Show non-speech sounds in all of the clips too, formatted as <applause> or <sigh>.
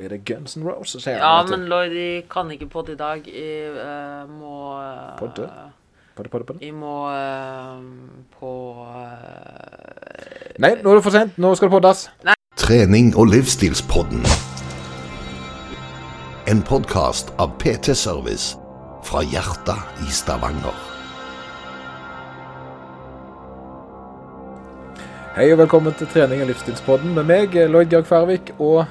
er det Guns N' Roses her. Ja, men Lloyd, jeg kan ikke podde i dag. Jeg uh, må uh, Podde? Podde, podde, podde. Jeg må uh, på eh, Nei, nå er det for sent. Nå skal det poddes. Trening og livsstilspodden. En podkast av PT Service fra hjertet i Stavanger. Hei og velkommen til trening og livsstilspodden med meg, Lloyd Georg Færvik, og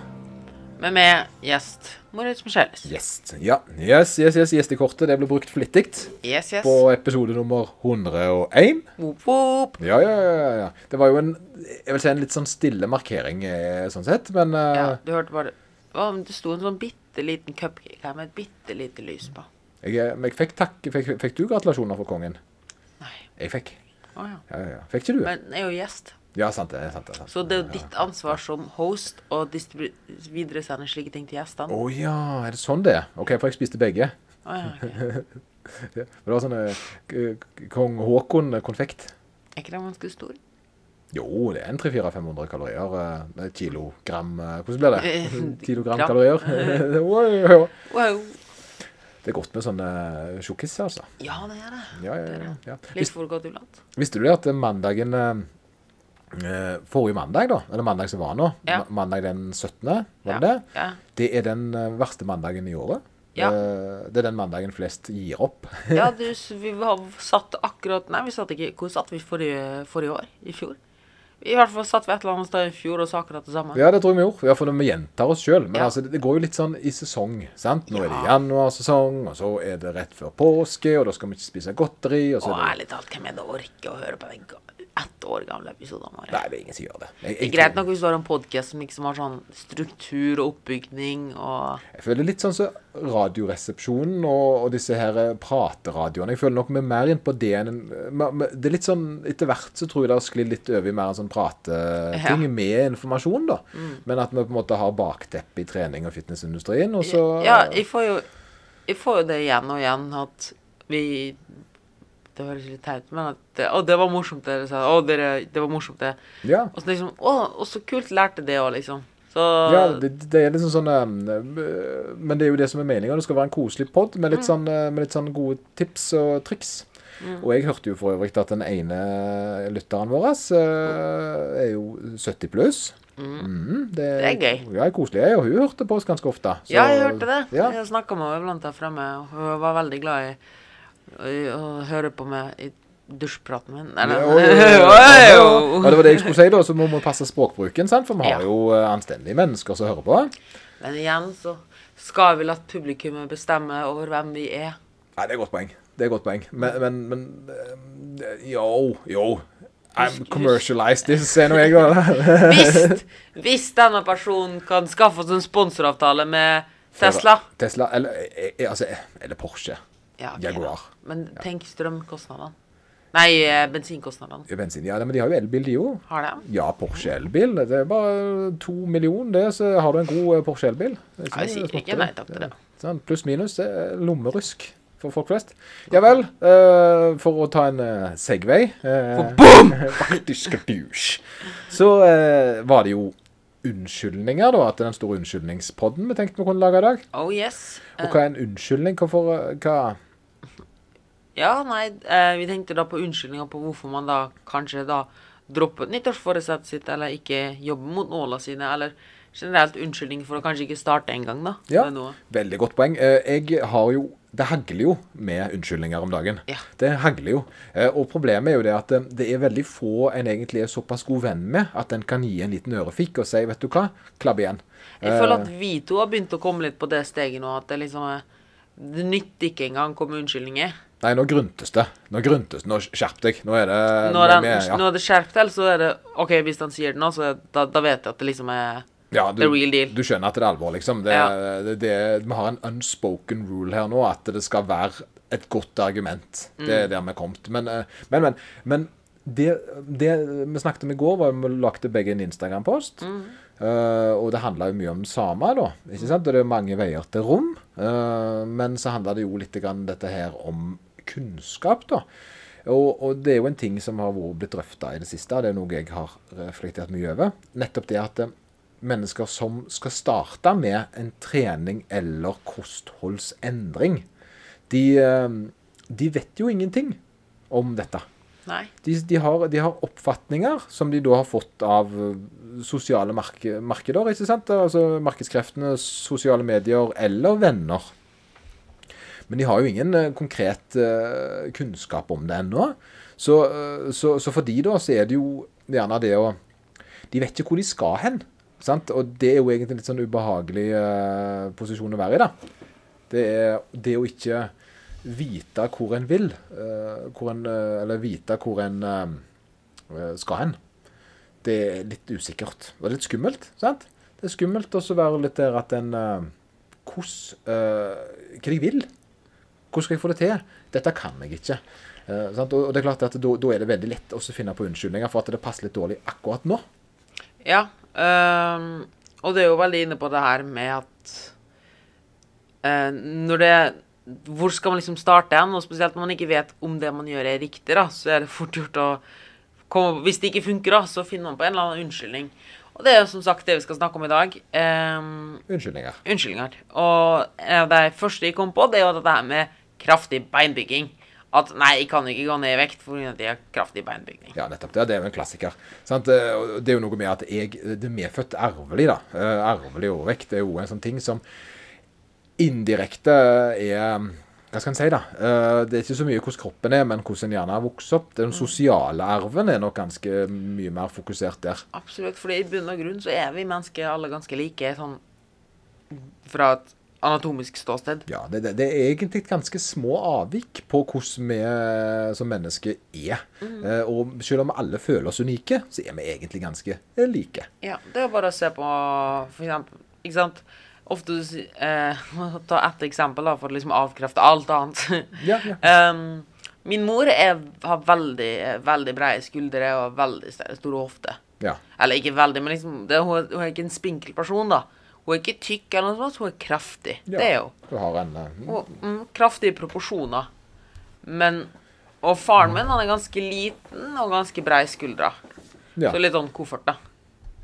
Med gjest Moritz Michelis. gjest. Ja, yes, yes, yes, gjestekortet det ble brukt flittig Yes, yes. på episode nummer 101. Whoop, whoop. Ja, ja, ja, ja. Det var jo en, jeg vil si en litt sånn stille markering eh, sånn sett, men uh, Ja, du hørte bare Å, Det sto en sånn bitte liten cupcake her med et bitte lite lys på. jeg, eh, men jeg fikk takk. Fikk, fikk du gratulasjoner fra kongen? Nei. Jeg fikk. Å oh, Ja, ja, ja. Fikk ikke du? Men jeg er jo gjest, Ja, sant det. sant det. Sant. så det er jo ditt ansvar som host å videresende slike ting til gjestene. Å ja, er det sånn det er? OK, for jeg spiste begge. Oh, ja, ok. <laughs> Det var sånn eh, kong Haakon-konfekt. Er ikke den ganske stor? Jo, det er en 300-400-500 kalorier. eh, Kilogram eh, Hvordan blir det? Eh, <laughs> Kilogram kalorier. <laughs> Wow. Wow. det er godt med sånne tjukkiser, altså. Ja, det er det. Ja, ja, ja, ja. Litt for godt iblant. Visste du det at mandagen eh, eh, Forrige mandag, da, eller mandag som var nå, Ja. mandag den 17., var Ja. det det? Ja. Det er den eh, verste mandagen i året. Ja. Eh, Det er den mandagen flest gir opp. <laughs> Ja, du, vi har satt akkurat Nei, vi satt ikke Hvor satt vi forrige, forrige år? I fjor? I hvert fall satt vi et eller annet sted i fjor og sa akkurat det samme. Ja, det tror jeg vi gjorde. Ja, for vi gjentar oss sjøl. Men Ja. altså, det, går jo litt sånn i sesong. sant? Nå er det januarsesong, og så er det rett før påske, og da skal vi ikke spise godteri. og så Og er det... ærlig talt, hvem er det orker å høre på den ett år gamle episodene våre? Nei, det er ingen som gjør det. Jeg, Det er greit nok hvis du har en podkast som liksom har sånn struktur og oppbygning og Jeg føler litt sånn som Radioresepsjonen og, og disse her prateradioene. Jeg føler nok vi er mer inn på det enn Det er litt sånn Etter hvert så tror jeg det har sklidd litt over i mer en sånn prateting Ja. med informasjon, da. Men at vi på en måte har bakteppe i trening og fitnessindustrien, og så Ja, jeg får jo Jeg får jo det igjen og igjen at vi Det høres litt teit ut, men at Å, det var morsomt, dere sa. Å, dere, det var morsomt, det. ja. Og så liksom Å, og så kult lærte det òg, liksom. Så Ja, det, det er liksom sånn eh, Men det er jo det som er meninga. Det skal være en koselig pod med litt, sånn, eh, med litt sånn gode tips og triks. Og jeg hørte jo for øvrig at den ene lytteren vår eh, er jo 70 pluss. Mhm, det, Det er gøy. Ja, koselig. Jeg, og hun hørte på oss ganske ofte. så- Ja, jeg hørte det. Ja. Jeg snakka med henne blant der fremme, og hun var veldig glad i, å høre på meg i dusjpraten min. Ja, det var det jeg skulle si, da. Så må vi passe språkbruken, sant? for vi har jo eh, anstendige mennesker som hører på. Men igjen så skal vi la publikummet bestemme over hvem vi er. Nei, det er et godt poeng. Det er et godt poeng. Men, men, men Yo, Jo, jo. I'm commercialized this, sier nå jeg. da. <laughs> Hvis, hvis denne personen kan skaffe oss en sponsoravtale med Tesla Tesla, eller, eh, eh, altså, eh, eller Porsche. Ja, ok, Jaguar. da. Men tenk strømkostnadene. Nei, eh, bensinkostnadene. Bensin. Ja, men de har jo elbil, de jo. Har de? Ja, Porsche elbil. Det er bare to millioner, det, så har du en god eh, Porsche elbil. Ja, jeg sier ikke nei takk til det. Sånn, Pluss minus, det er lommerusk for folk flest. Ja vel, uh, for å ta en uh, Segway uh, <laughs> douche. Så uh, var det jo unnskyldninger, da. At den store unnskyldningspodden vi tenkte vi kunne lage i dag. Oh yes. Og hva er en unnskyldning? Hvorfor Hva Ja, nei, eh, vi tenkte da på unnskyldninger på hvorfor man da kanskje da droppet nyttårsforesettet sitt, eller ikke jobber mot nåla sine, eller generelt unnskyldning for å kanskje ikke starte en gang, da. Ja, veldig godt poeng. Eh, Jeg har jo Det hagler jo med unnskyldninger om dagen. Ja. Det hagler jo. Eh, Og problemet er jo det at eh, det er veldig få en egentlig er såpass god venn med at en kan gi en liten ørefik og si 'vet du hva, klabb igjen'. Jeg føler Eh, at vi to har begynt å komme litt på det steget nå, at det liksom er Det nytter ikke engang å komme med unnskyldninger. Nei, nå gruntes det. Nå gruntes det. Nå skjerp deg. Nå er det Når, den, med, ja. når det skjerp til, så er det OK, hvis han sier det nå, så da, da vet jeg at det liksom er Ja, du, the real deal. du skjønner at det er alvor, liksom. Det, Ja. det, det, vi har en unspoken rule her nå, at det skal være et godt argument. Det Mm. er der vi er kommet. Men, eh, men, men, men det, det vi snakket om i går, var vi lagde begge en Instagram-post. Mm. Uh, og det handla jo mye om det samme, da. Ikke sant? Og det er mange veier til rom. Uh, men så handla det jo litt grann dette her om kunnskap, da. Og, og det er jo en ting som har blitt drøfta i det siste, det er noe jeg har reflektert mye over. Nettopp det at eh, mennesker som skal starte med en trening eller kostholdsendring, de, eh, de vet jo ingenting om dette. De, de, har, de har oppfatninger som de da har fått av eh, sosiale mark markeder, ikke sant? Altså markedskreftene, sosiale medier eller venner. Men de har jo ingen eh, konkret eh, kunnskap om det ennå. Så, eh, så, så for de da, så er det jo gjerne det å De vet ikke hvor de skal hen. Sant? Og det er jo egentlig en litt sånn ubehagelig eh, posisjon å være i, da. Det er det å ikke vite hvor en vil, hvor en, eller vite hvor en skal hen. Det er litt usikkert. Og litt skummelt, sant? Det er skummelt også å være litt der at en Hvordan Hva de vil. Hvordan skal jeg få det til? Dette kan jeg ikke. Uh, sant? Og det er klart at da, da er det veldig lett å finne på unnskyldninger for at det passer litt dårlig akkurat nå. Ja. um, og det er jo veldig inne på det her med at uh, når det Hvor skal man liksom starte hen? Og spesielt når man ikke vet om det man gjør er riktig, da, så er det fort gjort å komme Hvis det ikke funker, da, så finner man på en eller annen unnskyldning. Og det er jo som sagt det vi skal snakke om i dag. Um, Unnskyldninger. unnskyldninger. Og en av de første jeg kom på, det er jo dette her med kraftig beinbygging. At nei, jeg kan ikke gå ned i vekt fordi at jeg har kraftig beinbygging. Ja, nettopp. Det, det er jo en klassiker. Sant? Eh, Det er jo noe med at jeg Det er medfødt arvelig, da. Ervelig Arvelig overvekt er jo en sånn ting som indirekte er Hva skal en si, da? Eh, Det er ikke så mye hvordan kroppen er, men hvordan en gjerne har vokst opp. Den sosiale arven er nok ganske mye mer fokusert der. Absolutt, fordi i bunn og grunn så er vi mennesker alle ganske like, sånn fra et anatomisk ståsted. Ja, det, det, det er egentlig ganske små avvik på hvordan vi som mennesker er. Eh, Og selv om alle føler oss unike, så er vi egentlig ganske eh, like. Ja, det er bare å se på for eksempel, ikke sant? Ofte, eh, <laughs> ta ett eksempel da, for å liksom avkrefte alt annet. Ja, ja. um, <laughs> min mor er, har veldig, veldig brede skuldre og veldig st- store hofter. ja. Eller ikke veldig, men liksom, det, hun er ikke en spinkel person, da. Hun er ikke tykk, eller noe sånt, hun er kraftig. Ja. Det er hun. Hun har en eh, Og, mm, kraftige proporsjoner. Men Og faren min han er ganske liten og ganske brei skuldra. ja, Så litt sånn koffert, da.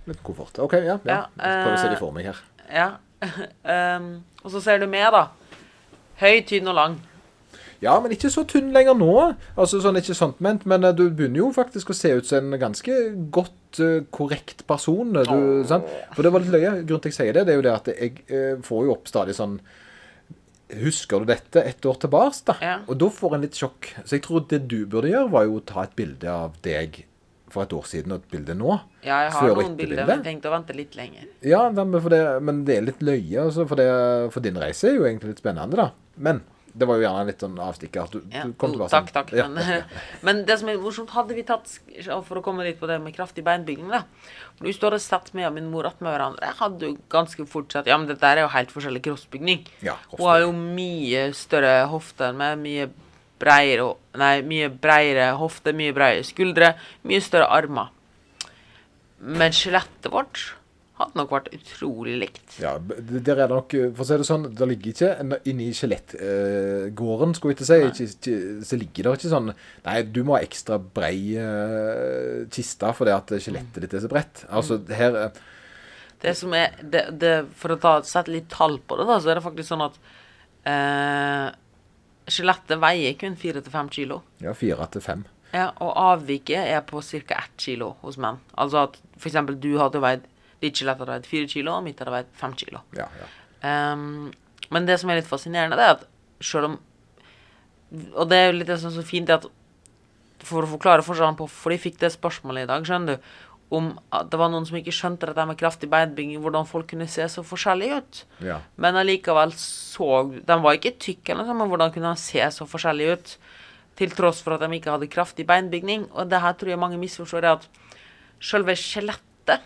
litt koffert. OK, ja. ja. Ja, Prøv å se eh, de for meg her. Ja. um, <laughs> og så ser du meg, da. Høy, tynn og lang. Ja, men ikke så tynn lenger nå. Altså sånn ikke sånt ment, men eh, du begynner jo faktisk å se ut som en ganske godt eh, korrekt person. eh, Du, sant? For det var litt løye. Grunnen til jeg sier det, det er jo det at jeg eh, får jo opp stadig sånn Husker du dette et år tilbake? da? Ja. Og da får en litt sjokk. Så jeg tror det du burde gjøre, var jo å ta et bilde av deg for et år siden og et bilde nå. Ja, jeg har noen bilder, men jeg tenkte å vente litt lenger. Ja, men, det, men det er litt løye, altså, for, det, for din reise er jo egentlig litt spennende, da. Men det var jo gjerne litt sånn avstikker. at Du, Ja, du kom jo, være takk, sånn- takk. Ja, Men, <laughs> men det som er morsomt, hadde vi tatt For å komme litt på det med kraftig beinbygging, da. Du står og satt meg og min mor attmed hverandre, Jeg hadde jo ganske fort sett Ja, men dette er jo helt forskjellig kroppsbygning. Ja, Hun har jo mye større hofte enn meg, mye breiere Nei, mye breiere hofte, mye breiere skuldre, mye større armer. Men skjelettet vårt hadde nok vært utrolig likt. Ja, der er nok For å si det sånn, det ligger ikke inni skjelettgården, skulle vi ikke si, ikke, ikke, så ligger det ikke sånn Nei, du må ha ekstra brei eh, kiste fordi at skjelettet ditt er så bredt. Altså, Mm. her eh, Det som er det, det, For å ta, sette litt tall på det, da, så er det faktisk sånn at eh, skjelettet veier kun 4-5 kilo. Ja, fire til fem. Ja, og avviket er på ca. 1 kilo hos menn. Altså at for eksempel du hadde veid Ditt skjelett hadde veid 4 kilo, og mitt hadde vært 5 kilo. Ja, ja. Um, men det som er litt fascinerende, det er at selv om Og det er jo litt det som er så fint, det at For å forklare forskjellen på For de fikk det spørsmålet i dag, skjønner du, om at det var noen som ikke skjønte dette med kraftig beinbygging, hvordan folk kunne se så forskjellige ut. ja. Men allikevel så De var ikke tykke, eller noe men hvordan kunne de se så forskjellige ut? Til tross for at de ikke hadde kraftig beinbygning. Og det her tror jeg mange misforstår, er at selve skjelettet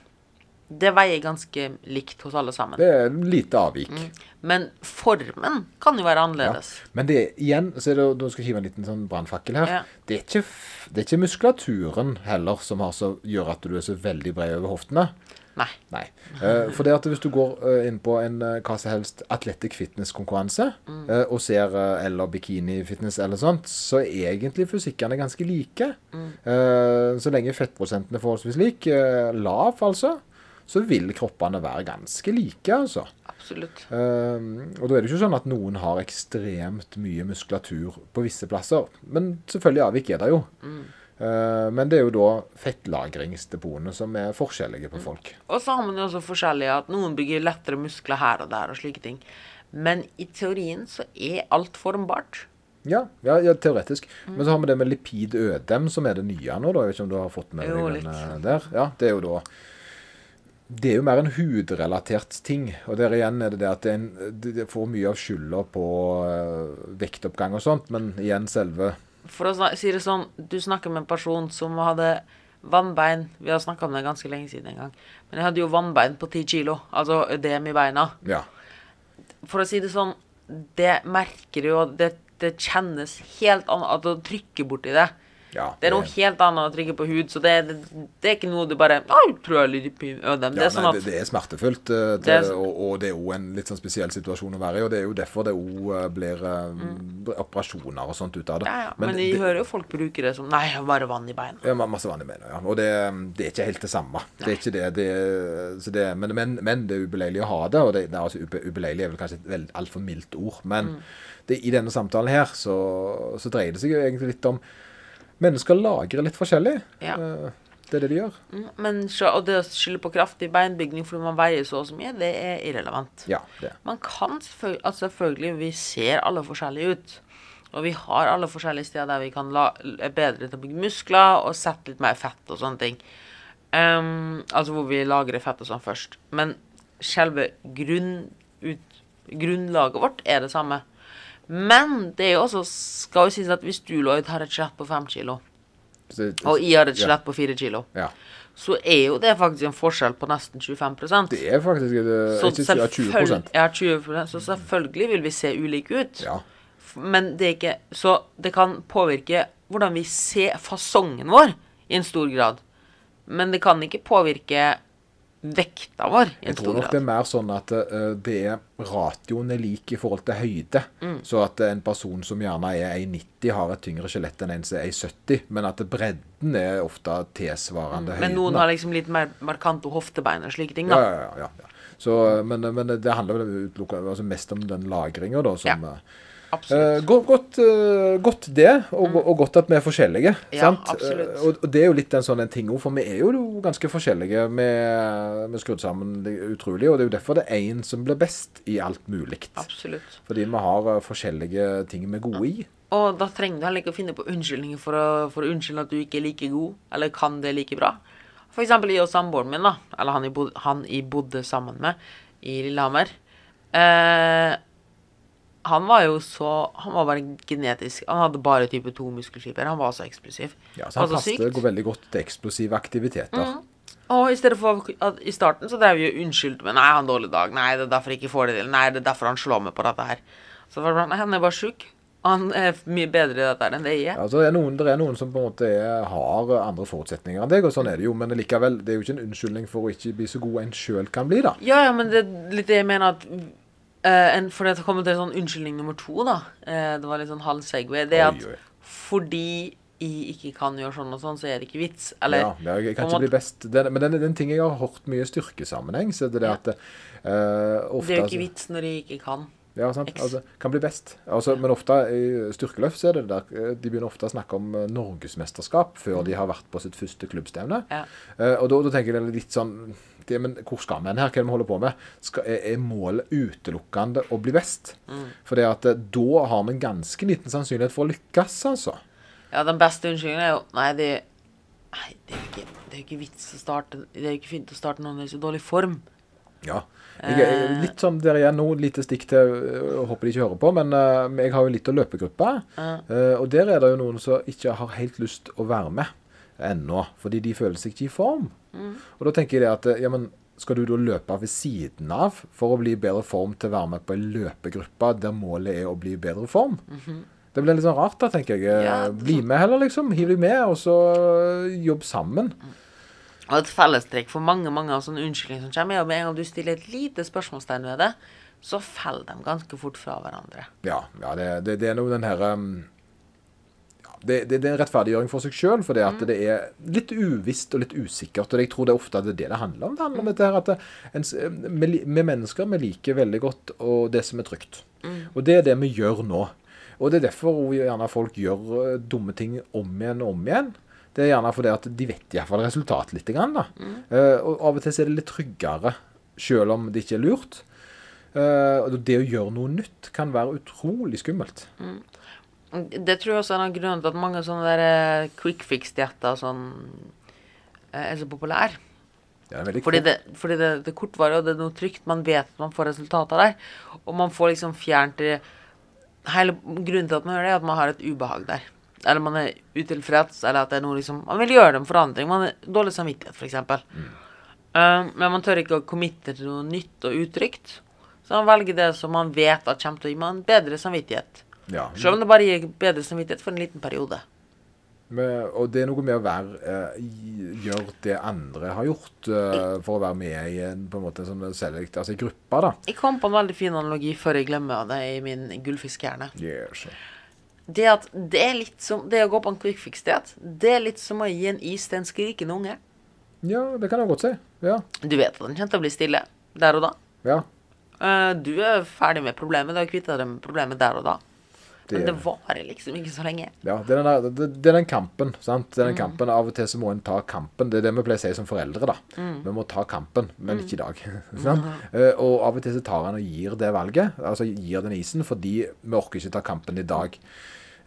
det veier ganske likt hos alle sammen. Det er lite avvik. Men formen kan jo være Ja. annerledes. Men det igjen så er det, Nå skal jeg hive en liten sånn brannfakkel her. Ja. Det, er ikke, det er ikke muskulaturen heller som har så, gjør at du er så veldig bred over hoftene. Nei. Nei. Uh, for det at hvis du går uh, inn på en uh, hva som helst athletic fitness-konkurranse eh, og ser eller bikini-fitness eller sånt, så er egentlig fysikkene ganske like. Eh, så lenge fettprosenten er forholdsvis lik, lav altså, så vil kroppene være ganske like, altså. Absolutt. Ehm, og da er det ikke sånn at noen har ekstremt mye muskulatur på visse plasser. Men selvfølgelig avvik er det jo. Eh, men det er jo da fettlagringsdepotene som er forskjellige på folk. Og så har man jo også forskjellige at noen bygger lettere muskler her og der og slike ting. Men i teorien så er alt formbart. Ja, ja, ja teoretisk. Men så har vi det med lipidødem, som er det nye nå. da. Jeg vet ikke om du har fått med deg den eh, der? Ja, det er jo da Det er jo mer en hudrelatert ting. Og der igjen er det det at det, en, det får mye av skylda på eh, vektoppgang og sånt, men igjen selve For å si det sånn, du snakker med en person som hadde vannbein Vi har snakka om det ganske lenge siden en gang. Men jeg hadde jo vannbein på 10 kilo. Altså ødem i beina. Ja. For å si det sånn, det merker du jo det, det kjennes helt annet at du trykker borti det. Ja Det er noe helt annet å trykke på hud, så det, det, det er ikke noe du bare tror jeg litt i ødem. Det Ja, er sånn at det, er smertefullt, eh, til, Det er og, og det er jo en litt sånn spesiell situasjon å være i. Og det er jo derfor det òg blir mm. operasjoner og sånt ut av det. Mm. ja, ja, Men, vi hører jo folk bruke det som Nei, bare vann i beina. Ja, masse vann i beina, ja. Og det, det er ikke helt det samme. Det er ikke det, det, så det men, men, men det er ubeleilig å ha det. Og det, er altså, ubeleilig er vel kanskje et altfor mildt ord. Men Mm. det, i denne samtalen her så, så dreier det seg jo egentlig litt om Mennesker lagrer litt forskjellig. Ja. Eh, Det er det de gjør. Mm, Men og det å skylde på kraftig beinbygning fordi man veier så og så mye, det er irrelevant. Ja, det. Man kan selvfølgelig altså selvfølgelig, vi ser alle forskjellige ut. Og vi har alle forskjellige steder der vi kan la, er bedre til å bygge muskler og sette litt mer fett og sånne ting. Um, altså hvor vi lagrer fett og sånn først. Men selve grunn, ut, grunnlaget vårt er det samme. Men det er jo også, skal jo sies at hvis du, Lloyd, har et skjelett på fem kilo, Så, og jeg har et ja. på fire kilo, Ja. så er jo det faktisk en forskjell på nesten 25% Det er faktisk det, så, ikke ja, 20 selvfølgelig, ja, 20 Så selvfølgelig vil vi se ulike ut. Ja. Men det er ikke Så det kan påvirke hvordan vi ser fasongen vår i en stor grad. Men det kan ikke påvirke vekta vår Jeg tror nok det er mer sånn at uh, det er ratioen er lik i forhold til høyde. Mm. Så at en person som gjerne er 1,90 har et tyngre skjelett enn en som er 1,70. Men at bredden er ofte tilsvarende høyden. Mm. Men noen har liksom litt mer markante hoftebein og slike ting, da. ja, ja, ja, ja. Så, men, men det handler vel altså mest om den lagringa, da. Som, Ja, Eh, godt, eh, godt det, og, og godt at vi er forskjellige. Mm. Ja. Eh, og, det er jo litt en sånn en ting òg, for vi er jo ganske forskjellige. Vi er skrudd sammen utrolig, og det er jo derfor det er én som blir best i alt mulig. Absolutt. Fordi vi har forskjellige ting vi er gode i. Og da trenger du heller ikke å finne på unnskyldninger for for å unnskylde at du ikke er like god, eller kan det like bra. For eksempel jeg og samboeren min, da, eller han jeg bodde, han jeg bodde sammen med i Lillehammer. Eh, han var jo så Han var bare genetisk Han hadde bare type 2 muskelfiber. Han var så eksplosiv. Ja, så han går veldig godt til eksplosive aktiviteter. Og i stedet for at I starten så drev vi og unnskyldte med Nei, han har en dårlig dag. Nei, det er derfor jeg ikke får det til. Nei, det er derfor han slår meg på dette her. Så var det Nei, han er bare sjuk. Han er mye bedre i dette enn det jeg er. Altså, det, er noen, det er noen som på en måte er, har andre forutsetninger enn deg, og sånn er det jo. Men likevel, det er jo ikke en unnskyldning for å ikke bli så god en sjøl kan bli, da. Ja, ja, men det er litt det jeg mener at eh, en, For det kommer til sånn unnskyldning nummer to, da. Uh, det var litt sånn halv segway. Det er at oi. fordi jeg ikke kan gjøre sånn og sånn, så er det ikke vits. Eller ja, jeg, jeg kan ikke bli best. Den, men den, den ting jeg har hørt mye styrkesammenheng, så det er det Ja. at uh, ofte det er jo altså- ikke vits når jeg ikke kan. Ja, sant. Altså, kan bli best. Altså, men ofte i styrkeløft så er det der eh, De begynner ofte å snakke om eh, norgesmesterskap før de har vært på sitt første klubbstevne. Ja. Eh, og da, da tenker jeg det er litt sånn det, Men hvor skal vi hen her? Hva er det vi holder på med? Skal, er, målet utelukkende å bli best? Mm. For det at eh, da har vi en ganske liten sannsynlighet for å lykkes, altså. Ja, den beste unnskyldningen er jo Nei, det, nei, det er jo ikke, det er ikke vits å starte Det er jo ikke fint å starte når man er i så dårlig form. Ja. Jeg Eh. litt sånn der igjen nå, lite stikk til øh, Håper de ikke hører på, men jeg har jo litt av løpegruppe. Og der er det jo noen som ikke har helt lyst å være med ennå, fordi de føler seg ikke i form. Mm. Og da tenker jeg at øh, ja, men skal du da løpe ved siden av for å bli i bedre form til å være med på en løpegruppe der målet er å bli i bedre form? Det blir litt sånn rart, da, tenker jeg. Ja, er Bli med heller, liksom. Hiv deg med, og så øh, jobb sammen. Og et fellestrekk for mange mange av sånne unnskyldninger som kommer, er at med en gang du stiller et lite spørsmålstegn ved det, så faller de ganske fort fra hverandre. Ja, ja det, det, det er noe den her um, det, det, det er en rettferdiggjøring for seg sjøl, for at det er litt uvisst og litt usikkert. Og jeg tror det er ofte det er det det handler om. Det handler om dette her at vi, li- mennesker vi liker veldig godt og det som er trygt. Og det er det vi gjør nå. Og det er derfor gjerne folk gjør eh, dumme ting om igjen og om igjen. Det er gjerne fordi at de vet iallfall resultatet litt. Grann, da. uh, og av og til så er det litt tryggere, sjøl om det ikke er lurt. Uh, det å gjøre noe nytt kan være utrolig skummelt. Det tror jeg også er en grunn til at mange sånne der eh, quick fix-dietter sånn eh, er så populære. Det Fordi, det, fordi det, det er kortvarig, og det er noe trygt. Man vet at man får resultater der. Og man får liksom fjernt det Hele grunnen til at man gjør det, er at man har et ubehag der. Eller man er utilfreds, eller at det er noe liksom Man vil gjøre en forandring. Man har dårlig samvittighet, f.eks. Mm. Uh, men man tør ikke å committe til noe nytt og utrygt. Så man velger det som man vet at kommer til å gi man bedre samvittighet. Ja. Selv om det bare gir bedre samvittighet for en liten periode. Men- og det er noe med å være eh, gjøre det andre har gjort, eh, for å være med i en på en måte sånn select, altså i gruppa, da. Jeg kom på en veldig fin analogi før jeg glemmer det i min gullfiskhjerne. Yes. Det at det er litt som Det å gå på en quick fix-diett, det er litt som å gi en is til en skrikende unge. Ja, det kan jeg godt si. Ja. Du vet at den kommer til å bli stille der og da. ja. Eh, du er ferdig med problemet. Du har kvitta deg med problemet der og da. Det, Men det varer liksom ikke så lenge. ja, det, er den der, det, er den kampen. sant? Det er den Mm. kampen, Av og til så må en ta kampen. Det er det vi pleier å si som foreldre. da. Mm. Vi må ta kampen, men ikke i dag. <laughs> sant? Eh, og av og til så tar en og gir det valget, altså gir den isen, fordi vi orker ikke ta kampen i dag.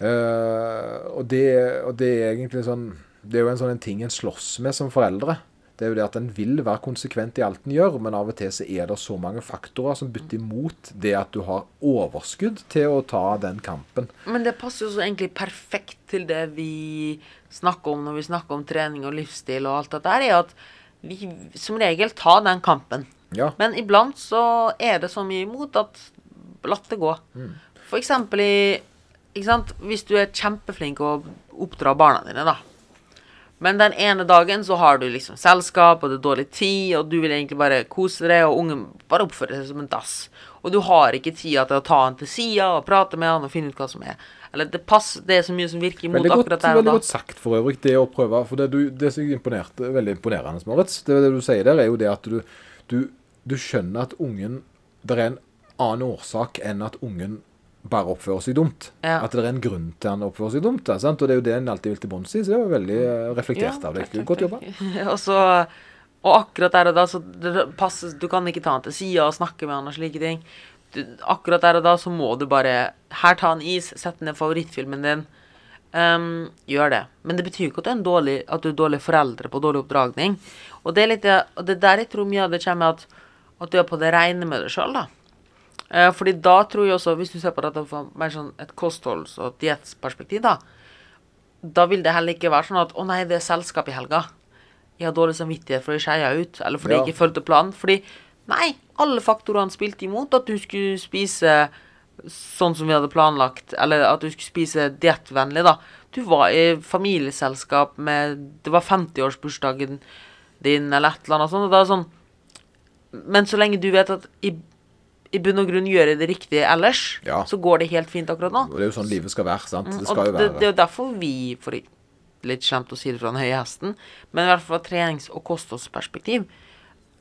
Uh, og, det, og det er egentlig sånn Det er jo en sånn en ting en slåss med som foreldre. Det er jo det at en vil være konsekvent i alt en gjør, men av og til så er det så mange faktorer som bytter imot det at du har overskudd til å ta den kampen. Men det passer jo så egentlig perfekt til det vi snakker om når vi snakker om trening og livsstil og alt dette her, er at vi som regel tar den kampen. Ja. Men iblant så er det så mye imot at latt det gå. For eksempel i? Hvis du er kjempeflink å oppdra barna dine, da. Men den ene dagen så har du liksom selskap, og det er dårlig tid, og du vil egentlig bare kose deg, og ungen bare oppfører seg som en dass. Og du har ikke tida til å ta han til sida og prate med han og finne ut hva som er. Eller det passer, det er så mye som virker imot Veldig godt, akkurat der og da. veldig godt sagt for øvrig, det å prøve. For det, du, det som er veldig imponerende, Moritz, det, det du sier der, er jo det at du, du, du skjønner at ungen Det er en annen årsak enn at ungen bare oppfører seg dumt. Ja. At det er en grunn til han oppfører seg dumt. Da, sant? Og det er jo det en alltid vil til bunns i, så det var veldig reflektert reflektert av deg. Godt jobba. <laughs> og så Og akkurat der og da, så det passer Du kan ikke ta han til sida og snakke med han og slike ting. Du, akkurat der og da så må du bare Her, ta en is, sett ned favorittfilmen din. Um, gjør det. Men det betyr ikke at du er en dårlig At du er dårlig foreldre på dårlig oppdragning. Og det er litt Og det er der jeg tror mye av det kommer at At du er på det rene med deg sjøl, da. Eh, fordi da tror jeg også, hvis du ser på dette fra mer sånn et kostholds- og diettsperspektiv, da, da vil det heller ikke være sånn at 'Å nei, det er selskap i helga'. Jeg har dårlig samvittighet fordi jeg skeia ut, eller fordi Ja. jeg ikke fulgte planen. Fordi nei, alle faktorene spilte imot at du skulle spise sånn som vi hadde planlagt, eller at du skulle spise diettvennlig, da. Du var i familieselskap med Det var 50-årsbursdagen din, eller et eller annet sånt, og det er sånn Men så lenge du vet at i, i bunn og grunn gjøre det riktige ellers, Ja. så går det helt fint akkurat nå. Og det er jo sånn livet skal være. sant? Det Mm, Og skal jo det, det er jo derfor vi, for litt skjemt å si det fra den høye hesten, men i hvert fall fra trenings- og kostholdsperspektiv,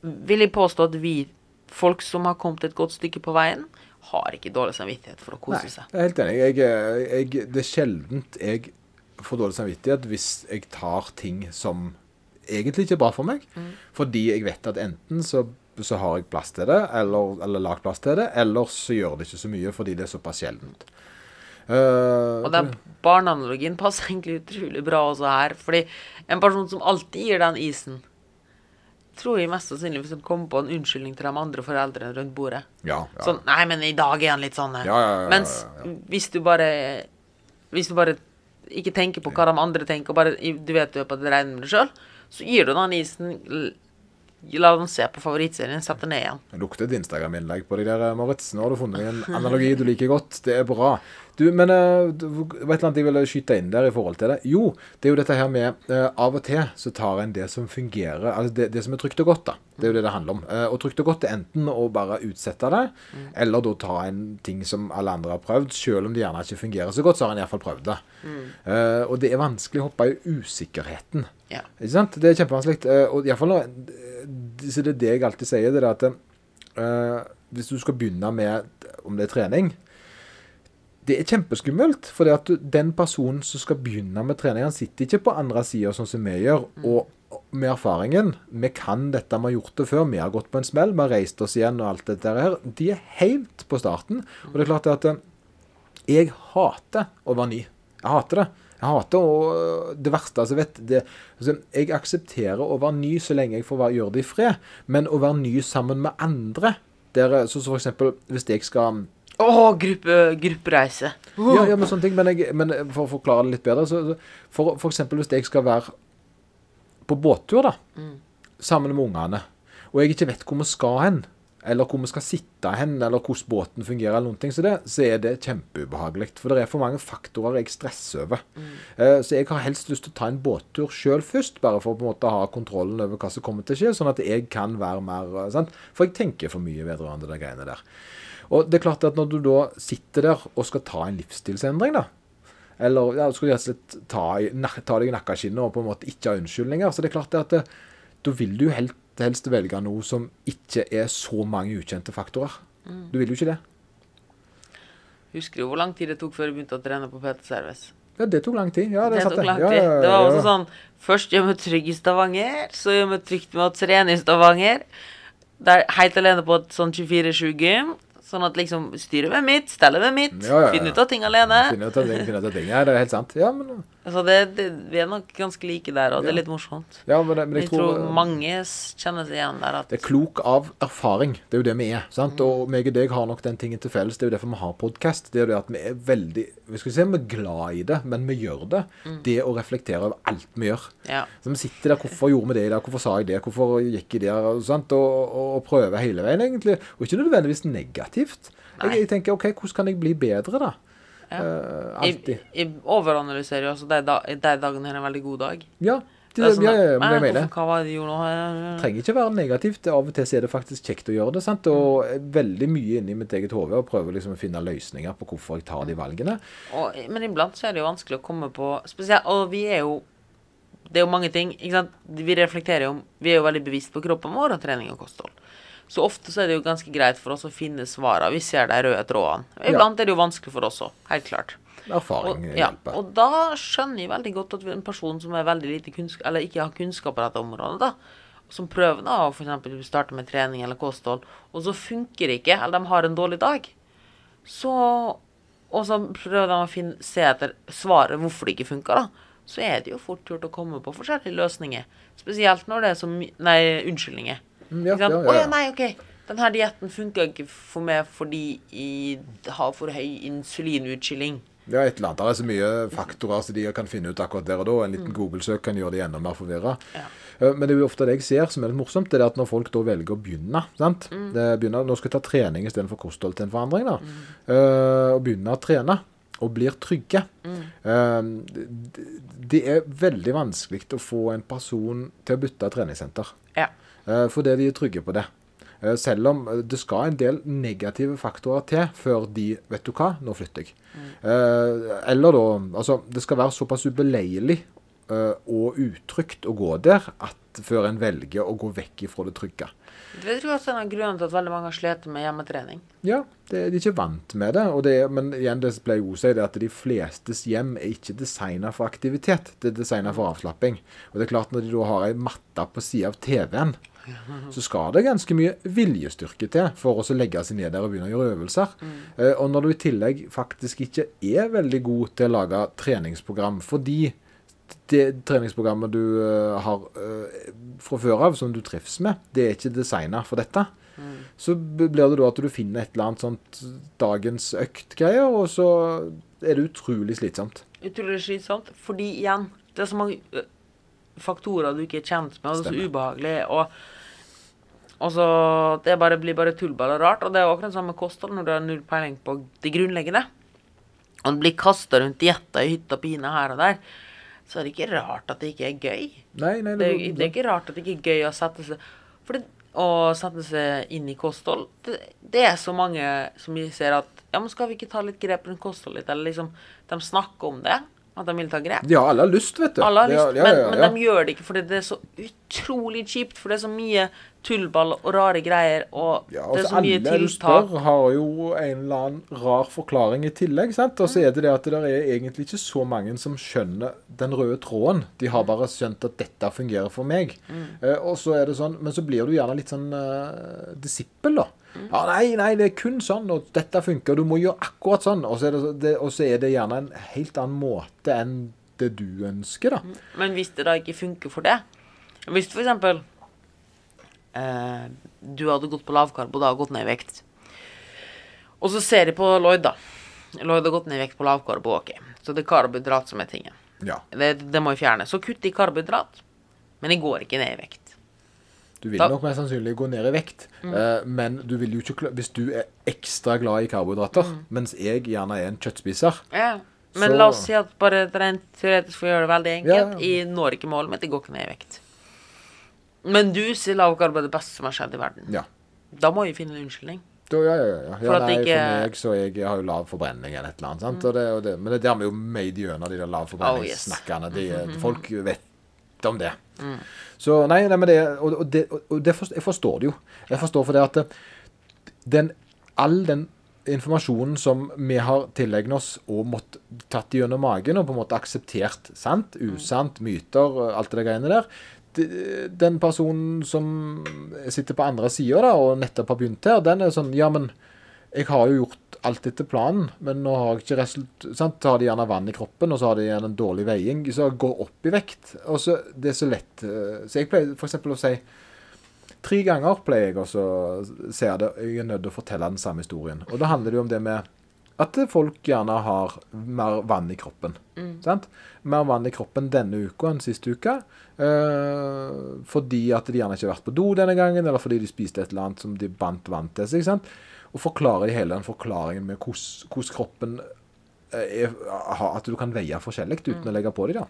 vil jeg påstå at vi, folk som har kommet et godt stykke på veien, har ikke dårlig samvittighet for å kose Nei, seg. jeg er helt enig. Jeg, jeg, det er sjeldent jeg får dårlig samvittighet hvis jeg tar ting som egentlig ikke er bra for meg. Mm. Fordi jeg vet at enten så, så har jeg plass til det, eller, eller lagt plass til det, eller så gjør det ikke så mye fordi det er såpass sjeldent. Uh, Og den barneanalogien passer egentlig utrolig bra også her, fordi en person som alltid gir den isen, tror jeg mest sannsynlig hvis han kommer på en unnskyldning til de andre foreldrene rundt bordet. ja, ja. Sånn Nei, men i dag er han litt sånn. eh». Ja, ja, ja, ja, Mens hvis du bare Hvis du bare ikke tenker på hva de andre tenker, bare du vet du er på det rene med deg sjøl, så gir du den isen La dem se på favorittserien, sett det ned igjen. Det lukter et Instagram-innlegg på deg der, Moritz. Nå har du funnet en analogi du liker godt. Det er bra. Du, men uh, det var et eller annet jeg ville skyte inn der i forhold til det. Jo, det er jo dette her med uh, Av og til så tar en det som fungerer, altså det, det som er trygt og godt, da. Det er jo det det handler om. Og trygt og godt er enten å bare utsette det, mm. eller da ta en ting som alle andre har prøvd. Selv om det gjerne ikke fungerer så godt, så har en iallfall prøvd det. Mm. og det er vanskelig å hoppe i usikkerheten. Ja. Ikke sant? Det er kjempevanskelig. og iallfall Så det er det jeg alltid sier, det er at hvis du skal begynne med om det er trening det er kjempeskummelt. For det at den personen som skal begynne med trening, han sitter ikke på andre sida, sånn som vi gjør. Mm. Og med erfaringen Vi kan dette, vi har gjort det før. Vi har gått på en smell, vi har reist oss igjen og alt dette her. De er helt på starten. Og det er klart at eh, jeg hater å være ny. Jeg hater det. Jeg hater å, det verste altså vet det, altså, Jeg aksepterer å være ny så lenge jeg får gjøre det i fred. Men å være ny sammen med andre der, så, så for eksempel, Hvis jeg skal å, oh, gruppe, gruppereise. Oh. Ja, ja, men sånne ting. Men, jeg, men, for å forklare det litt bedre så, For, for eksempel hvis jeg skal være på båttur, da, mm. sammen med ungene, og jeg ikke vet hvor vi skal hen, eller hvor vi skal sitte hen, eller hvordan båten fungerer, eller noen ting så, det, så er det kjempeubehagelig. For det er for mange faktorer jeg stresser over. Mm. Uh, så jeg har helst lyst til å ta en båttur sjøl først, bare for å på en måte ha kontrollen over hva som kommer til å skje, sånn at jeg kan være mer sant? For jeg tenker for mye vedrørende de greiene der. Og det er klart at når du da sitter der og skal ta en livsstilsendring, da, eller ja, du skal rett og slett ta, ta deg i nakkeskinnet og på en måte ikke ha unnskyldninger, så det er klart at det, da vil du helst, helst velge noe som ikke er så mange ukjente faktorer. Mm. Du vil jo ikke det. Husker du hvor lang tid det tok før du begynte å trene på PT Service? Ja, det tok lang tid. Ja, det, det tok lang tid. Ja, ja, det var også sånn Først gjør vi trygg i Stavanger, så gjør vi trygt med å trene i Stavanger. Der helt alene på et sånn 24-7-gym. Sånn at liksom styret ved mitt, stellet ved mitt, ja, ja, ja. finne ut av ting alene. Finn ut av ting, finne ut av ting. Ja, det er helt sant. Ja, men Altså det, det, vi er nok ganske like der, og det er litt morsomt. Ja, men, men jeg, jeg tror, tror, mange kjenner seg igjen der. At det er klok av erfaring. Det er jo det vi er. sant? Mm. Og meg og deg har nok den tingen til felles. Det er jo derfor vi har podkast. Det er jo det at vi er veldig Vi skal si vi er glad i det, men vi gjør det. Mm. Det å reflektere over alt vi gjør. Ja. Så vi sitter der. Hvorfor gjorde vi det i dag? Hvorfor sa jeg det? Hvorfor gikk jeg der? Og, sant? Og, og, og prøver hele veien, egentlig. Og ikke nødvendigvis negativt. Jeg, jeg, tenker OK, hvordan kan jeg bli bedre, da? Ja. Uh, alltid. Jeg, jeg overanalyserer jo. Altså, de, de dagene er en veldig god dag. Ja. Det, det sånn, ja, ja, men jeg mener Hva var det de gjorde nå? Trenger ikke være negativt. Av og til er det faktisk kjekt å gjøre det. sant? Og veldig mye inni mitt eget hode og prøver liksom å finne løsninger på hvorfor jeg tar de valgene. Og, men iblant så er det jo vanskelig å komme på spesielt, Og vi er jo Det er jo mange ting. Vi reflekterer jo Vi er jo veldig bevisst på kroppen vår og trening og kosthold. Så ofte så er det jo ganske greit for oss å finne svarene. Vi ser de røde trådene. Iblant ja. er det jo vanskelig for oss òg, helt klart. Erfaring og, ja, og da skjønner jeg veldig godt at en person som ikke har kunnskap på dette området, da, som prøver da å f.eks. starte med trening eller kosthold, og så funker det ikke, eller de har en dårlig dag, så Og så prøver de å finne, se etter svaret hvorfor det ikke funker, da. Så er det jo fort gjort å komme på forskjellige løsninger. Spesielt når det er så mye Nei, unnskyldninger. Mm, ja, ja, ja, ja, nei, OK. Denne dietten funker ikke for meg fordi jeg har for høy insulinutskilling. Ja, et eller annet. Det er så mye faktorer som de kan finne ut akkurat der og da. En liten mm. Google-søk kan gjøre det enda mer forvirra. Ja. Eh, men det er jo ofte det jeg ser som er litt morsomt, det er at når folk da velger å begynne sant? Mm. begynner, Nå skal jeg ta trening istedenfor kosthold til en forandring. da, mm. uh, Og begynne å trene og blir trygge. Mm. Uh, det er veldig vanskelig å få en person til å bytte treningssenter. Ja. Eh, fordi de er trygge på det. Eh, selv om eh, det skal en del negative faktorer til før de Vet du hva, nå flytter jeg. Mm. Eller da Altså, det skal være såpass ubeleilig og utrygt å gå der at før en velger å gå vekk ifra det trygge. Det tror jeg også er en av grunnene til at veldig mange slitt med hjemmetrening. Ja, det, de er ikke vant med det. det men igjen, det pleier jo å si det at de flestes hjem er ikke designa for aktivitet. Det er designa for avslapping. Og det er klart når de da har ei matte på sida av TV-en, <laughs> så skal det ganske mye viljestyrke til for å legge seg ned der og begynne å gjøre øvelser. Mm. Uh, og når du i tillegg faktisk ikke er veldig god til å lage treningsprogram fordi det treningsprogrammet du uh, har uh, fra før av, som du trives med, det er ikke designa for dette. Mm. Så blir det da at du finner et eller annet sånt dagens økt-greier, og så er det utrolig slitsomt. Utrolig slitsomt, fordi igjen, det er så mange faktorer du ikke er kjent med, og det er så ubehagelig. og Og så Det bare, blir bare tullball og rart. Og det er jo akkurat samme kosthold når du har null peiling på det grunnleggende. Og det blir kasta rundt dietter i hytta pine her og der. Så er det ikke rart at det ikke er gøy. Nei, nei, Det, er- det er ikke rart at det ikke er gøy å sette seg For det, å sette seg inn i kosthold det, det er så mange som vi ser at Ja, men skal vi ikke ta litt grep rundt kosthold litt? Eller liksom De snakker om det. At de vil ta grep. Ja, alle har lyst, vet du. Alle har lyst, ja, men, ja, ja, men men, de gjør det ikke fordi det er så utrolig kjipt. For det er så mye tullball og rare greier, og det er altså så mye tiltak. Alle du spør, har jo en eller annen rar forklaring i tillegg. sant? Og så er det det at det er egentlig ikke så mange som skjønner den røde tråden. De har bare skjønt at dette fungerer for meg. Eh, og så er det sånn, Men så blir du gjerne litt sånn uh, disippel, da. Ja, nei, nei, det er kun sånn, og dette funker, og du må gjøre akkurat sånn. Og så det, og så er det gjerne en helt annen måte enn det du ønsker, da. Men hvis det da ikke funker for det Hvis for eksempel eh, du hadde gått på lavkarbo og da gått ned i vekt, og så ser de på Lloyd, da. Lloyd har gått ned i vekt på lavkarbo, ok. Så det er karbohydrat som er tingen. Ja. Det, det må jo fjerne. Så kutt i karbohydrat, men de går ikke ned i vekt. Du vil nok mest sannsynlig gå ned i vekt, eh, men du vil jo ikke Hvis du er ekstra glad i karbohydrater, mens jeg gjerne er en kjøttspiser Ja. Men Så- la oss si at bare rent teoretisk for å gjøre det veldig enkelt, Ja, jeg når ikke målet mitt, jeg går ikke ned i vekt. Men du sier lavkarbo er det beste som har skjedd i verden. Ja. Da må vi finne en unnskyldning. Da, ja, ja, ja. ja For nei, ikke- for meg så jeg, jeg har jo lav forbrenning eller et eller annet. Sant? Og det, og det, men det der vi jo made gjennom de der Oh, lavforbrenningssnakkene. de, Folk vet om det. Så nei, nei men det Og, og, det, og det forstår, jeg forstår det jo. Jeg forstår for det at den, all den informasjonen som vi har tilegnet oss og måtte tatt gjennom magen og på en måte akseptert sant, usant, myter, alt det greiene der Den personen som sitter på andre sida og nettopp har begynt her, den er sånn Ja, men jeg har jo gjort alt etter planen, men nå har jeg ikke result... Sant? Så har de gjerne vann i kroppen, og så har de gjerne en dårlig veiing, så går opp i vekt. Og så Det er så lett eh, Så jeg pleier f.eks. å si Tre ganger pleier jeg å se det. Jeg er nødt til å fortelle den samme historien. Og da handler det jo om det med at folk gjerne har mer vann i kroppen. Sant? Mer vann i kroppen denne uka enn siste uke. eh, fordi at de gjerne ikke har vært på do denne gangen, eller fordi de spiste et eller annet som de bandt vann til seg. Sant? Og forklarer hele den forklaringen med hvordan kroppen eh, er, At du kan veie forskjellig uten å legge på dem. da.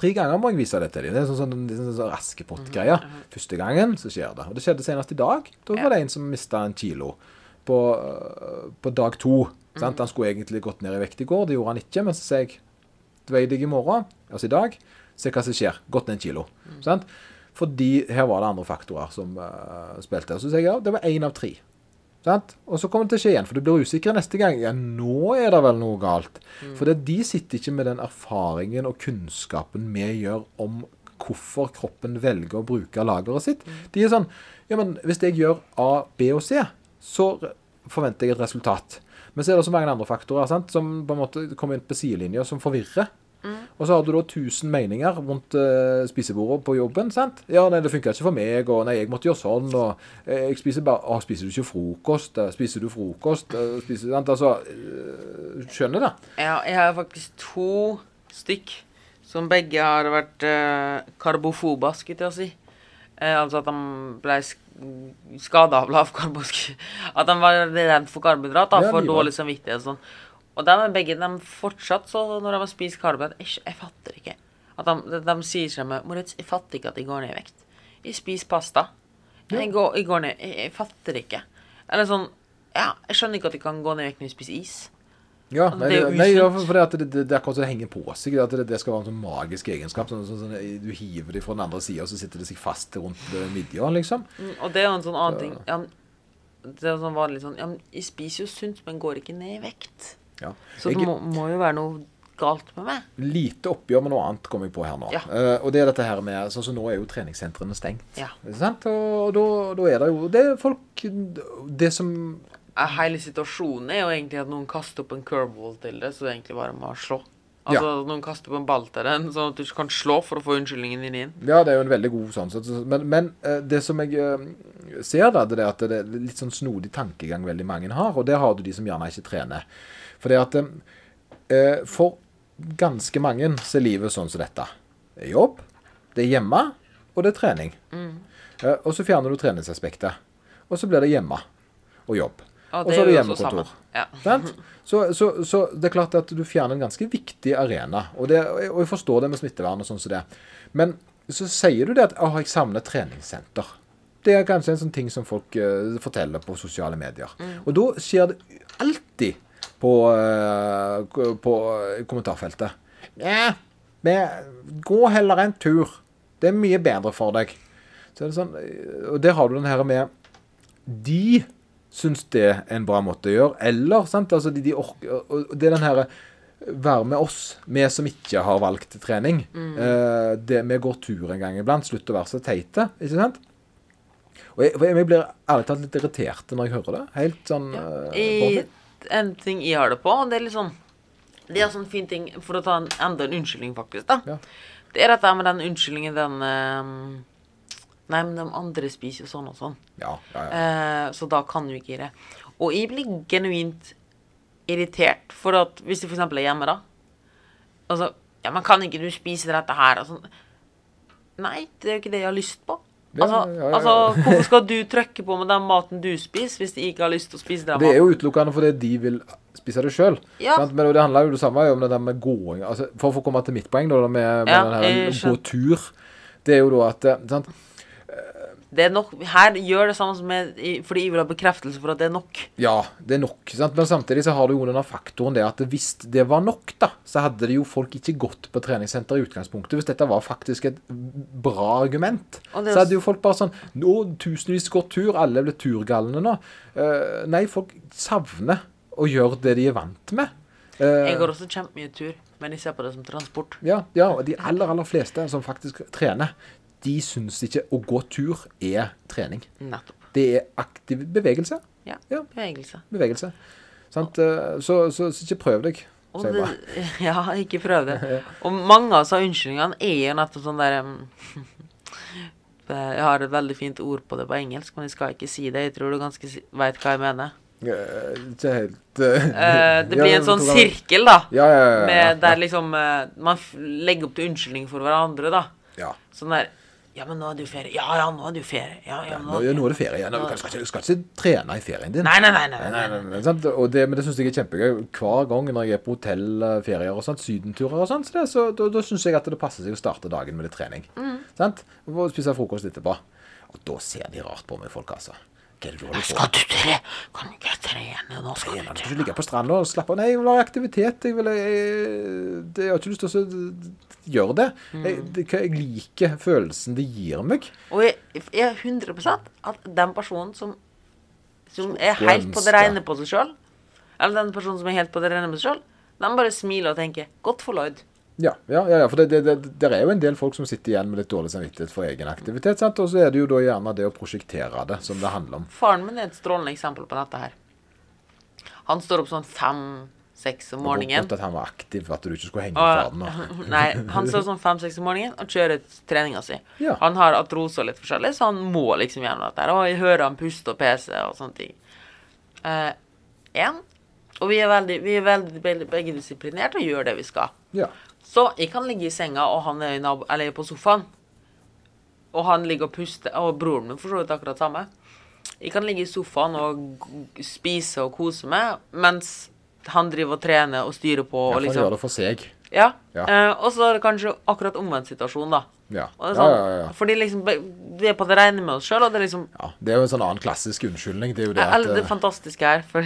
Tre ganger må jeg vise det til dem. Det er sånn, sånn, sånn, sånn Askepott-greie. Første gangen så skjer det. Og det skjedde senest i dag. Da var det en som mista en kilo på, øh, på dag to. Sant? Han skulle egentlig gått ned i vekt i går, det gjorde han ikke. Men så sier jeg du veier deg i morgen, altså i dag, se hva som skjer. Gått ned en kilo. Sant? Fordi her var det andre faktorer som uh, spilte. Så sier jeg ja, det var én av tre. Sant? Og så kommer det til å skje igjen, for du blir usikker neste gang. Ja, nå er det vel noe galt. For de sitter ikke med den erfaringen og kunnskapen vi gjør om hvorfor kroppen velger å bruke lageret sitt. De er sånn Ja, men hvis jeg gjør A, B og C, så forventer jeg et resultat. Men så er det så mange andre faktorer sant, som på en måte kommer inn på sidelinja, som forvirrer. Og så har du da 1000 meninger rundt uh, spisebordet på jobben. sant? Ja, nei, det funka ikke for meg, og nei, jeg måtte gjøre sånn, og eh, jeg spiser bare Å, spiser du ikke frokost? Spiser du frokost? Spiser, sant? Altså uh, Skjønner det? Ja, jeg har faktisk to stykk som begge har vært uh, karbofoba, skulle jeg si. Uh, altså at de ble skada av lavkarbo. At de var redd for karbohydrat, da, for dårlig samvittighet og sånn. Og de begge de fortsatt så når de har spist karbohydrat jeg, jeg fatter ikke. At de, de, de sier seg med Moritz, jeg fatter ikke at jeg går ned i vekt. Jeg spiser pasta. Jeg, går, jeg går ned jeg, jeg fatter ikke. Eller sånn Ja, jeg skjønner ikke at jeg kan gå ned i vekt når jeg spiser is. Ja, Altså, nei, det nei ja, for, det, det, det, det er akkurat som det henger på seg. At det, det skal være en sånn magisk egenskap. Sånn, sånn, sånn, du hiver det fra den andre sida, og så sitter det seg fast rundt eh, midja, liksom. Mm, Og det er jo en sånn annen ting ja, Det er sånn vanlig sånn Ja, men jeg spiser jo sunt, men går ikke ned i vekt. Ja. Så det må, må jo være noe galt med meg. Lite oppgjør med noe annet kommer jeg på her nå. Ja. Uh, og det er dette her med Sånn som nå er jo treningssentrene stengt. Ja. Ikke sant? Og da, er det jo Det er folk Det som Hele situasjonen er jo egentlig at noen kaster opp en curveball til det, så det er egentlig bare må slå. Altså noen kaster opp en ball til den, sånn at du kan slå for å få unnskyldningen din inn. Ja, det er jo en veldig god sånn. så- så- Men, men eh, det som jeg eh, ser, da, det er at det er litt sånn snodig tankegang veldig mange har. Og det har du de som gjerne ikke trener. For det at eh, For ganske mange så er livet sånn som dette. Det er jobb, det er hjemme, og det er trening. Eh, og så fjerner du treningsaspektet. Og så blir det hjemme og jobb. Og så er det hjemmekontor. Ja. Så, så, så det er klart at du fjerner en ganske viktig arena. Og, det, og jeg forstår det med smittevern og sånn som det. Men så sier du det at å, jeg savner treningssenter. Det er kanskje en sånn ting som folk uh, forteller på sosiale medier. Og da skjer det alltid på, eh, på kommentarfeltet. Ja, men gå heller en tur. Det er mye bedre for deg. Så det sånn, eh, og der har du den her med De syns det er en bra måte å gjøre. Eller sant, altså de, de orker, Det er den her Være med oss, vi som ikke har valgt trening. Eh, det, vi går tur en gang iblant. Slutt å være så teite. Ikke sant? Og jeg, jeg blir ærlig talt litt irritert når jeg hører det. Helt sånn eh, I, barnslig. En ting jeg har det på, og det er litt sånn Det er sånn fin ting For å ta en, enda en unnskyldning, faktisk, da. Ja. Det er dette med den unnskyldningen, den eh, Nei, men de andre spiser jo sånn og sånn. ja, ja, ja. Eh, så da kan du ikke gi det. Og jeg blir genuint irritert for at hvis du f.eks. er hjemme, da Altså Ja, men kan ikke du spise dette her? Og sånn. Nei, det er jo ikke det jeg har lyst på. Altså, ja, ja, altså, hvorfor skal du trykke på med den maten du spiser, hvis de ikke har lyst til å spise den Det er jo utelukkende fordi de vil spise det sjøl. Ja. Men det handler jo det samme om det der med gåing. Altså, for å få komme til mitt poeng, da, med, med Ja, den her, gå tur, det er jo da at eh, sant? Det er nok, her gjør det samme som med, fordi jeg vil ha bekreftelse for at det er nok. Ja, det er nok. Sant? Men samtidig så har du jo denne faktoren det at hvis det var nok, da, så hadde det jo folk ikke gått på treningssenter i utgangspunktet. Hvis dette var faktisk et bra argument. Er Så hadde jo folk bare sånn Nå, tusenvis går tur, alle blir turgalne nå. Uh, nei, folk savner å gjøre det de er vant med. Uh, Jeg går også kjempemye tur, men jeg ser på det som transport. Ja, ja, og de aller, aller fleste som faktisk trener, de syns ikke å gå tur er trening. Nettopp. Det er aktiv bevegelse. Ja. Ja. Bevegelse. Bevegelse. Sant? Eh, Så, så, så ikke prøv deg. Det, <laughs> ja, ikke prøv det. <laughs> Og mange av disse unnskyldningene er jo nettopp sånn der um, <laughs> Jeg har et veldig fint ord på det på engelsk, men jeg skal ikke si det. Jeg tror du ganske si- vet hva jeg mener. Eh, Ikke helt eh, Eh, det blir en sånn sirkel, da. Ja, ja, ja. ja, Med der liksom eh, Man legger opp til unnskyldning for hverandre, da. Sånn der Ja, men nå er det jo ferie. Ja, ja, nå er det jo ferie. Ja, ja, Nå, ja, nå er det ferie. igjen. du, skal skal ikke trene i ferien din. Nei, nei, nei. nei, Nei, nei. nei? Og det, men det syns jeg er kjempegøy. Hver gang når jeg er på hotellferier og sånt, sydenturer og sånt, så, det, så da, da syns jeg at det passer seg å starte dagen med litt trening. Mm. Sant? Og spise frokost etterpå. Og da ser de rart på meg, folk, altså. Hva er det du holder på Skal du tre? Kan du ikke trene nå? Skal trene. du ikke ligge på stranda og slappe av. Nei, jeg vil ha aktivitet. Jeg, vil, jeg, det, jeg har ikke lyst til å gjøre det. Jeg, Mm. det. Jeg liker følelsen det gir meg. Og jeg, jeg er 100 at den personen som, som er helt på det rene på seg sjøl, eller den personen som er helt på det rene med seg sjøl, den bare smiler og tenker 'godt for Ja, ja, ja, ja for det, det, det, det er jo en del folk som sitter igjen med litt dårlig samvittighet for egen aktivitet. Sant? Og så er det jo da gjerne det å prosjektere det som det handler om. Faren min er et strålende eksempel på dette her. Han står opp sånn fem-seks om morgenen. Håpet at han var aktiv, at du ikke skulle henge Og, faren. <laughs> Nei, han står sånn fem-seks om morgenen og kjører treninga si. Ja. Han har atrose og litt forskjellig, så han må liksom gjennom dette. her. Og jeg hører han puste og pese og sånne ting. Eh, en, og vi er, veldig, vi er veldig begge disiplinerte og gjør det vi skal. ja. Så jeg kan ligge i senga, og han er i nabo, eller på sofaen. Og han ligger og puster, og broren min for så vidt akkurat samme. Jeg kan ligge i sofaen og spise og kose meg, mens han driver og trener og styrer på. ja og for han liksom, gjør det for seg. ja. Ja. Eh, og så er det kanskje akkurat omvendt situasjon, da. Ja, Og sånn, ja, ja. Fordi liksom, vi er på det rene med oss sjøl, og det er liksom ja. Det er jo en sånn annen klassisk unnskyldning. Det er jo det Eller at det eh, fantastiske her, <laughs> for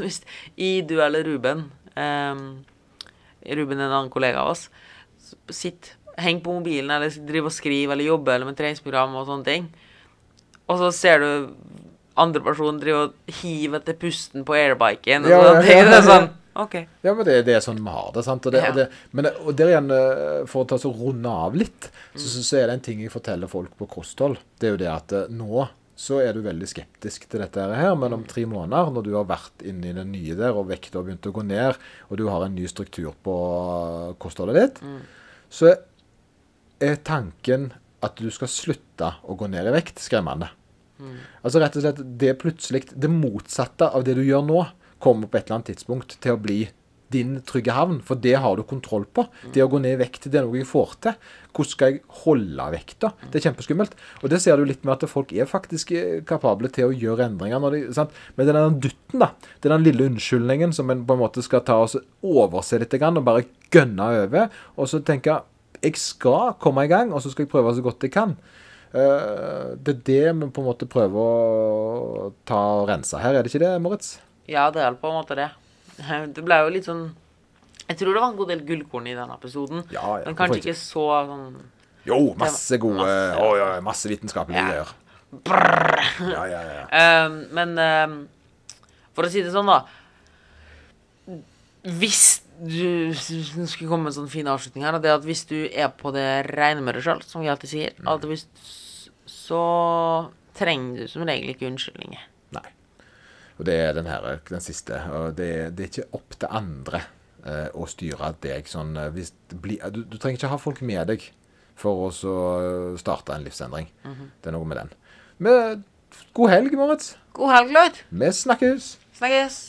hvis I, du eller Ruben ehm, Ruben er en annen kollega av oss. Sitt, heng på mobilen, eller driv og skriv eller jobbe eller med treningsprogram og sånne ting. Og så ser du andre personen drive og hive etter pusten på airbiken. Og Ja, sånne ja, ting. ja, Det er sånn OK. Ja, men det, det er sånn vi har det. sant? Og, det, Ja. og, det, men, det- og der igjen, eh, for å ta så runde av litt, så, så, så er det en ting jeg forteller folk på kosthold. Det er jo det at eh, nå så er du veldig skeptisk til dette her, men om tre måneder, når du har vært inne i det nye der, og vekta har begynt å gå ned, og du har en ny struktur på kostholdet ditt, så er tanken at du skal slutte å gå ned i vekt, skremmende. Altså rett og slett det plutselig Det motsatte av det du gjør nå, kommer på et eller annet tidspunkt til å bli din trygge havn, for det har du kontroll på. Det å gå ned i vekt, det er noe jeg får til. Hvordan skal jeg holde vekta? Det er kjempeskummelt. Og det ser du litt med at folk er faktisk eh, kapable til å gjøre endringer. Når de, sant? Men det er den dutten, da. Det er den lille unnskyldningen som en på en måte skal ta og overse litt og bare gønne over. Og så tenke jeg skal komme i gang, og så skal jeg prøve så godt jeg kan. Eh, det er det vi på en måte prøver å ta og rense her, er det ikke det, Moritz? Ja, det er på en måte det. Det ble jo litt sånn Jeg tror det var en god del gullkorn i denne episoden. Ja, ja, men kanskje ikke så sånn Jo, masse gode Masse. Å ja, masse vitenskapelige greier. Ja, ja, ja. Uh, Men uh, for å si det sånn, da Hvis du Nå skulle komme med en sånn fin avslutning her, det at hvis du er på det rene med deg sjøl, som vi alltid sier, Mm. hvis så trenger du som regel ikke unnskyldninger. Og det er den her, den siste. Og det, det er ikke opp til andre eh, å styre deg sånn eh, hvis det du, du trenger ikke ha folk med deg for å så eh, starte en livsendring. Det er noe med den. Men god helg, Moritz. God helg, Lloyd. Vi snakkes. Snakkes.